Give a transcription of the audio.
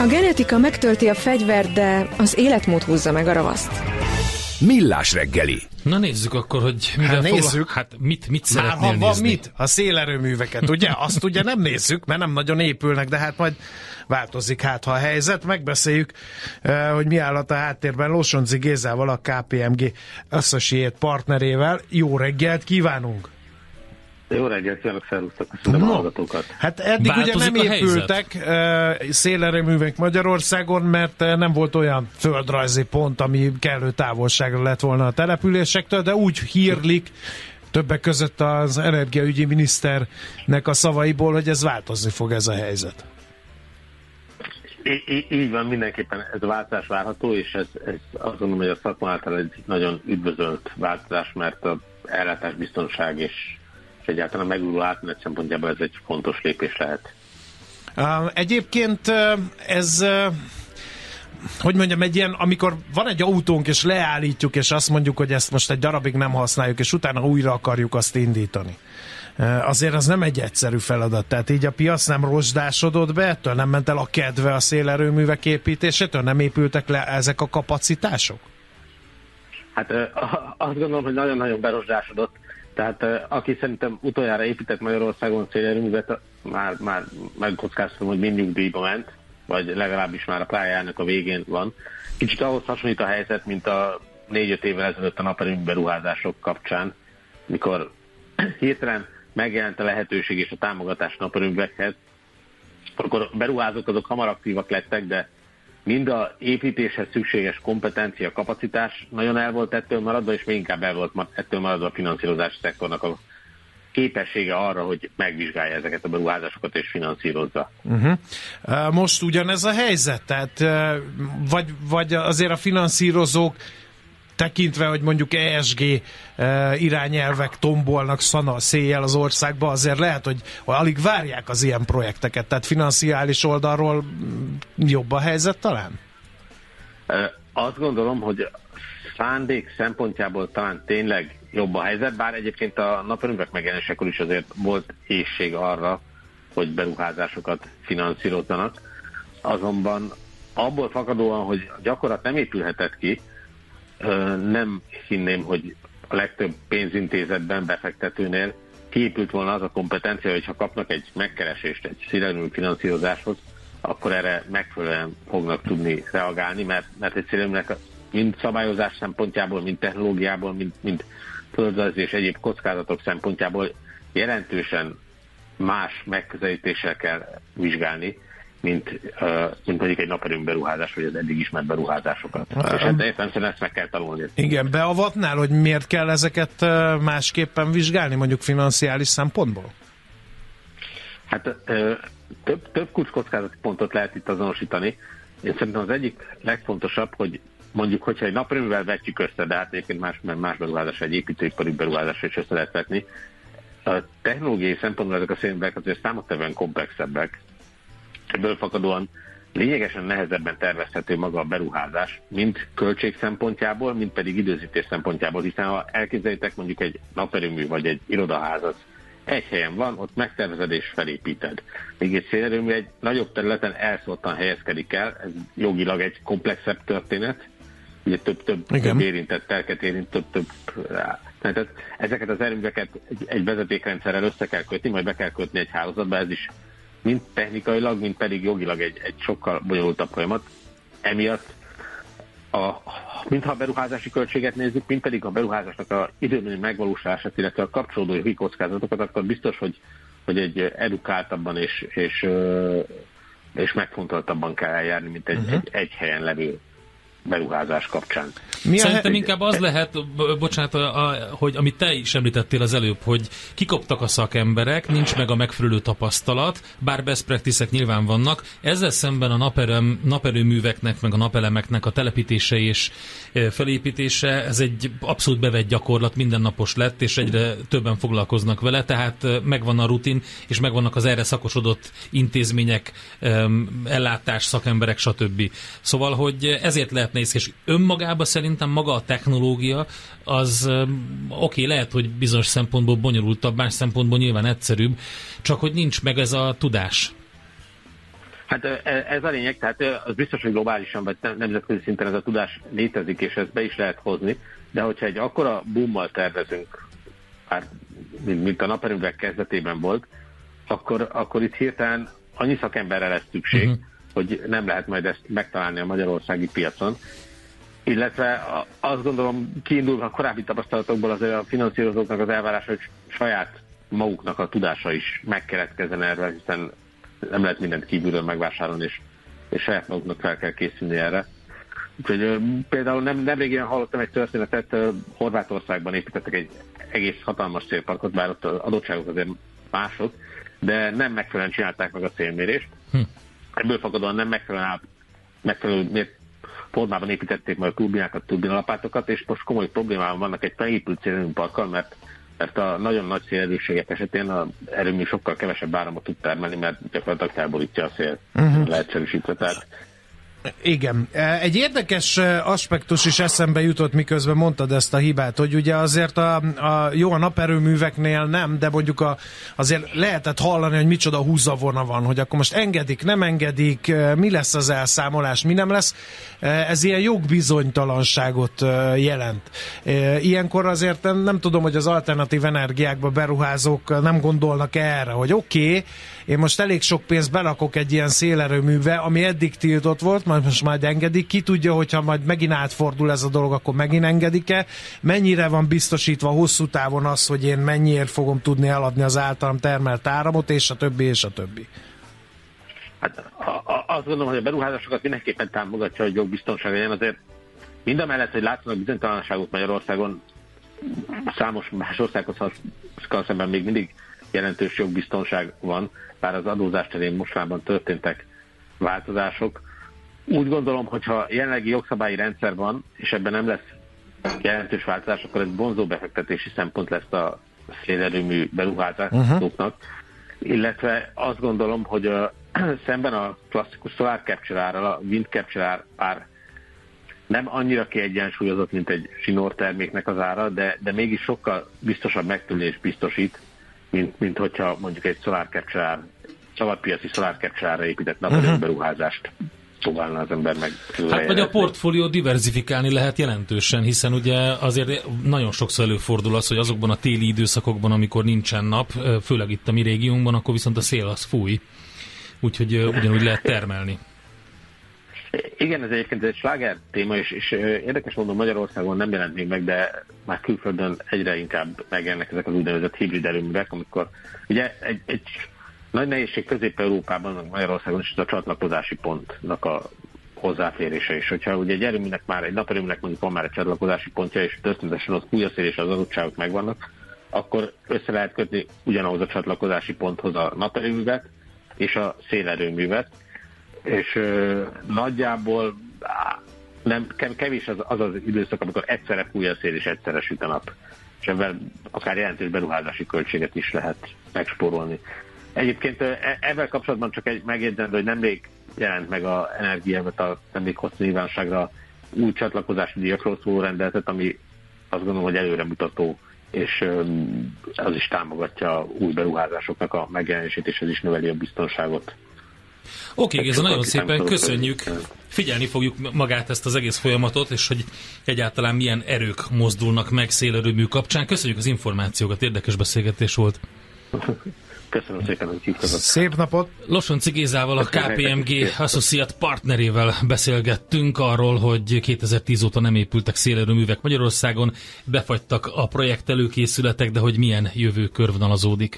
A genetika megtölti a fegyvert, de az életmód húzza meg a ravaszt. Millás reggeli. Na nézzük akkor, hogy mivel Hát nézzük. Fogla... Hát mit, mit Már szeretnél ha van nézni? mit? A szélerőműveket, ugye? Azt ugye nem nézzük, mert nem nagyon épülnek, de hát majd változik hát, ha a helyzet. Megbeszéljük, eh, hogy mi állat a háttérben Losonci Gézával, a KPMG Associate partnerével. Jó reggelt kívánunk! Jó reggelt, kívánok, szervusztok, köszönöm No. a hallgatókat. Hát eddig Változik ugye nem épültek uh, szélerőművek Magyarországon, mert uh, nem volt olyan földrajzi pont, ami kellő távolságra lett volna a településektől, de úgy hírlik, többek között az energiaügyi miniszternek a szavaiból, hogy ez változni fog ez a helyzet. Í- í- így van, mindenképpen ez a változás várható, és ez, ez azt gondolom, hogy a szakma által egy nagyon üdvözölt változás, mert a ellátásbiztonság és egyáltalán a megújuló átmenet szempontjából ez egy fontos lépés lehet. Egyébként ez, hogy mondjam, egy ilyen, amikor van egy autónk, és leállítjuk, és azt mondjuk, hogy ezt most egy darabig nem használjuk, és utána újra akarjuk azt indítani. Azért az nem egy egyszerű feladat. Tehát így a piac nem rozsdásodott be, ettől nem ment el a kedve a szélerőművek építésétől, nem épültek le ezek a kapacitások? Hát azt gondolom, hogy nagyon-nagyon berosdásodott. Tehát aki szerintem utoljára épített Magyarországon szélerőművet, már, már megkockáztatom, hogy mindig díjba ment, vagy legalábbis már a pályának a végén van. Kicsit ahhoz hasonlít a helyzet, mint a négy-öt évvel ezelőtt a naperőmű beruházások kapcsán, mikor hirtelen megjelent a lehetőség és a támogatás naperőművekhez, akkor beruházók azok hamar aktívak lettek, de mind a építéshez szükséges kompetencia, kapacitás nagyon el volt ettől maradva, és még inkább el volt ettől maradva a finanszírozási szektornak a képessége arra, hogy megvizsgálja ezeket a beruházásokat és finanszírozza. Uh-huh. Most ugyanez a helyzet? Tehát vagy, vagy azért a finanszírozók tekintve, hogy mondjuk ESG uh, irányelvek tombolnak szana széjjel az országba, azért lehet, hogy alig várják az ilyen projekteket, tehát financiális oldalról mm, jobb a helyzet talán? Azt gondolom, hogy szándék szempontjából talán tényleg jobb a helyzet, bár egyébként a naperőművek megjelenésekor is azért volt ésség arra, hogy beruházásokat finanszírozzanak. Azonban abból fakadóan, hogy a gyakorlat nem épülhetett ki, nem hinném, hogy a legtöbb pénzintézetben, befektetőnél kiépült volna az a kompetencia, hogy ha kapnak egy megkeresést egy szélerőmű finanszírozáshoz, akkor erre megfelelően fognak tudni reagálni, mert, mert egy szélerőműnek mind szabályozás szempontjából, mind technológiából, mind, mind földrajzi és egyéb kockázatok szempontjából jelentősen más megközelítéssel kell vizsgálni, mint, mint mondjuk egy naperőm beruházás, vagy az eddig ismert beruházásokat. És hát értem ezt meg kell tanulni. Igen, beavatnál, hogy miért kell ezeket másképpen vizsgálni, mondjuk financiális szempontból? Hát több, több kulcskockázati pontot lehet itt azonosítani. Én szerintem az egyik legfontosabb, hogy mondjuk, hogyha egy naperőművel vetjük össze, de hát egyébként más, más beruházás, egy építőipari beruházás is össze lehet vetni. A technológiai szempontból ezek a szénvek azért számottevően komplexebbek. Ebből fakadóan lényegesen nehezebben tervezhető maga a beruházás, mind költség szempontjából, mind pedig időzítés szempontjából, hiszen ha elképzelitek mondjuk egy naperőmű vagy egy irodaházat, egy helyen van, ott megtervezed és felépíted. Még egy szélerőmű egy nagyobb területen elszóltan helyezkedik el, ez jogilag egy komplexebb történet, ugye több-több érintett telket érint, több-több tehát ezeket az erőműveket egy, egy vezetékrendszerrel össze kell kötni, majd be kell kötni egy hálózatba, ez is mind technikailag, mind pedig jogilag egy, egy sokkal bonyolultabb folyamat. Emiatt a, mintha a beruházási költséget nézzük, mint pedig a beruházásnak a időbeni megvalósulását, illetve a kapcsolódó jogi kockázatokat, akkor biztos, hogy, hogy egy edukáltabban és, és, és megfontoltabban kell eljárni, mint egy, uh-huh. egy, egy helyen levő beruházás kapcsán. Mi Szerintem inkább az lehet, bocsánat, a, a, hogy amit te is említettél az előbb, hogy kikoptak a szakemberek, nincs meg a megfelelő tapasztalat, bár best practice nyilván vannak. Ezzel szemben a naperem, naperőműveknek, meg a napelemeknek a telepítése és e, felépítése, ez egy abszolút bevett gyakorlat, mindennapos lett, és egyre többen foglalkoznak vele, tehát e, megvan a rutin, és megvannak az erre szakosodott intézmények, em, ellátás, szakemberek, stb. Szóval, hogy ezért lehet nehéz, és önmagában szerintem maga a technológia, az oké, okay, lehet, hogy bizonyos szempontból bonyolultabb, más szempontból nyilván egyszerűbb, csak hogy nincs meg ez a tudás. Hát ez a lényeg, tehát az biztos, hogy globálisan vagy nemzetközi szinten ez a tudás létezik, és ezt be is lehet hozni, de hogyha egy akkora boommal tervezünk, már mint, mint a naperőművek kezdetében volt, akkor, akkor itt hirtelen annyi szakemberre lesz szükség, uh-huh. Hogy nem lehet majd ezt megtalálni a magyarországi piacon. Illetve azt gondolom, kiindulva a korábbi tapasztalatokból azért a finanszírozóknak az elvárása, hogy saját maguknak a tudása is megkeretkezzen erre, hiszen nem lehet mindent kívülről megvásárolni, és, és saját maguknak fel kell készülni erre. Úgyhogy például nem, nem régen hallottam egy történetet, Horvátországban építettek egy egész hatalmas célparkot, bár ott az adottságok azért mások, de nem megfelelően csinálták meg a célmérést. Hm. Ebből fakadóan nem megfelelően, megfelelő formában építették meg a turbinákat, turbinalapátokat, és most komoly problémában vannak egy felépült célmérőparkkal, mert mert a nagyon nagy szélerőségek esetén az erőmű sokkal kevesebb áramot tud termelni, mert gyakorlatilag felborítja a szél uh-huh. leegyszerűsítve. Tehát igen. E, egy érdekes e, aspektus is eszembe jutott, miközben mondtad ezt a hibát, hogy ugye azért a, a jó a naperőműveknél nem, de mondjuk a, azért lehetett hallani, hogy micsoda húzavona van, hogy akkor most engedik, nem engedik, e, mi lesz az elszámolás, mi nem lesz. Ez ilyen jogbizonytalanságot jelent. Ilyenkor azért nem, tudom, hogy az alternatív energiákba beruházók nem gondolnak erre, hogy oké, okay, én most elég sok pénzt belakok egy ilyen szélerőműve, ami eddig tiltott volt, majd most majd engedik. Ki tudja, hogyha majd megint átfordul ez a dolog, akkor megint engedik-e? Mennyire van biztosítva hosszú távon az, hogy én mennyiért fogom tudni eladni az általam termelt áramot, és a többi, és a többi? Hát a, a, azt gondolom, hogy a beruházásokat mindenképpen támogatja, hogy jogbiztonság legyen. Azért mind a mellett, hogy látszanak bizonytalanságot Magyarországon, számos más országhoz szemben még mindig jelentős jogbiztonság van, bár az adózás terén mostában történtek változások. Úgy gondolom, hogyha jelenlegi jogszabályi rendszer van, és ebben nem lesz jelentős változás, akkor ez vonzó befektetési szempont lesz a szélerőmű beruházásoknak. Uh-huh. Illetve azt gondolom, hogy a, szemben a klasszikus solar capture árral, a wind capture ár, ár nem annyira kiegyensúlyozott, mint egy sinor terméknek az ára, de, de mégis sokkal biztosabb megtűnés biztosít, mint, mint hogyha mondjuk egy solar capture, szabadpiaci solar capture épített napelemű uh-huh. Próbálna az ember meg. Hát vagy a portfólió diversifikálni lehet jelentősen, hiszen ugye azért nagyon sokszor előfordul az, hogy azokban a téli időszakokban, amikor nincsen nap, főleg itt a mi régiónkban, akkor viszont a szél az fúj. Úgyhogy ugyanúgy lehet termelni. Igen, ez egyébként egy sláger téma, és, és érdekes mondom, Magyarországon nem jelent még meg, de már külföldön egyre inkább megjelennek ezek az úgynevezett hibrid erőművek, amikor ugye egy, egy nagy nehézség Közép-Európában, Magyarországon is a csatlakozási pontnak a hozzáférése is. Hogyha ugye egy erőműnek már, egy naperőműnek mondjuk van már egy csatlakozási pontja, és történetesen ott fújaszél és az adottságok megvannak, akkor össze lehet kötni ugyanahoz a csatlakozási ponthoz a naperőművet és a szélerőművet, és ö, nagyjából nem, kevés az, az az időszak, amikor egyszerre fúj a szél és egyszerre süt a nap. És ebben akár jelentős beruházási költséget is lehet megspórolni. Egyébként ezzel kapcsolatban csak egy megjegyzendő, hogy nemrég jelent meg a energiámat a nemrég hosszú nyilvánosságra új csatlakozási díjakról szóló rendeletet, ami azt gondolom, hogy előremutató, és az is támogatja új beruházásoknak a megjelenését, és ez is növeli a biztonságot. Oké, okay, ez nagyon szépen köszönjük. Figyelni fogjuk magát ezt az egész folyamatot, és hogy egyáltalán milyen erők mozdulnak meg szélerőmű kapcsán. Köszönjük az információkat, érdekes beszélgetés volt. Köszönöm szépen, hogy hívtatok. Szép napot! Losonci Gézával, a KPMG Associate partnerével beszélgettünk arról, hogy 2010 óta nem épültek szélerőművek Magyarországon, befagytak a projekt előkészületek, de hogy milyen jövő körvonalazódik.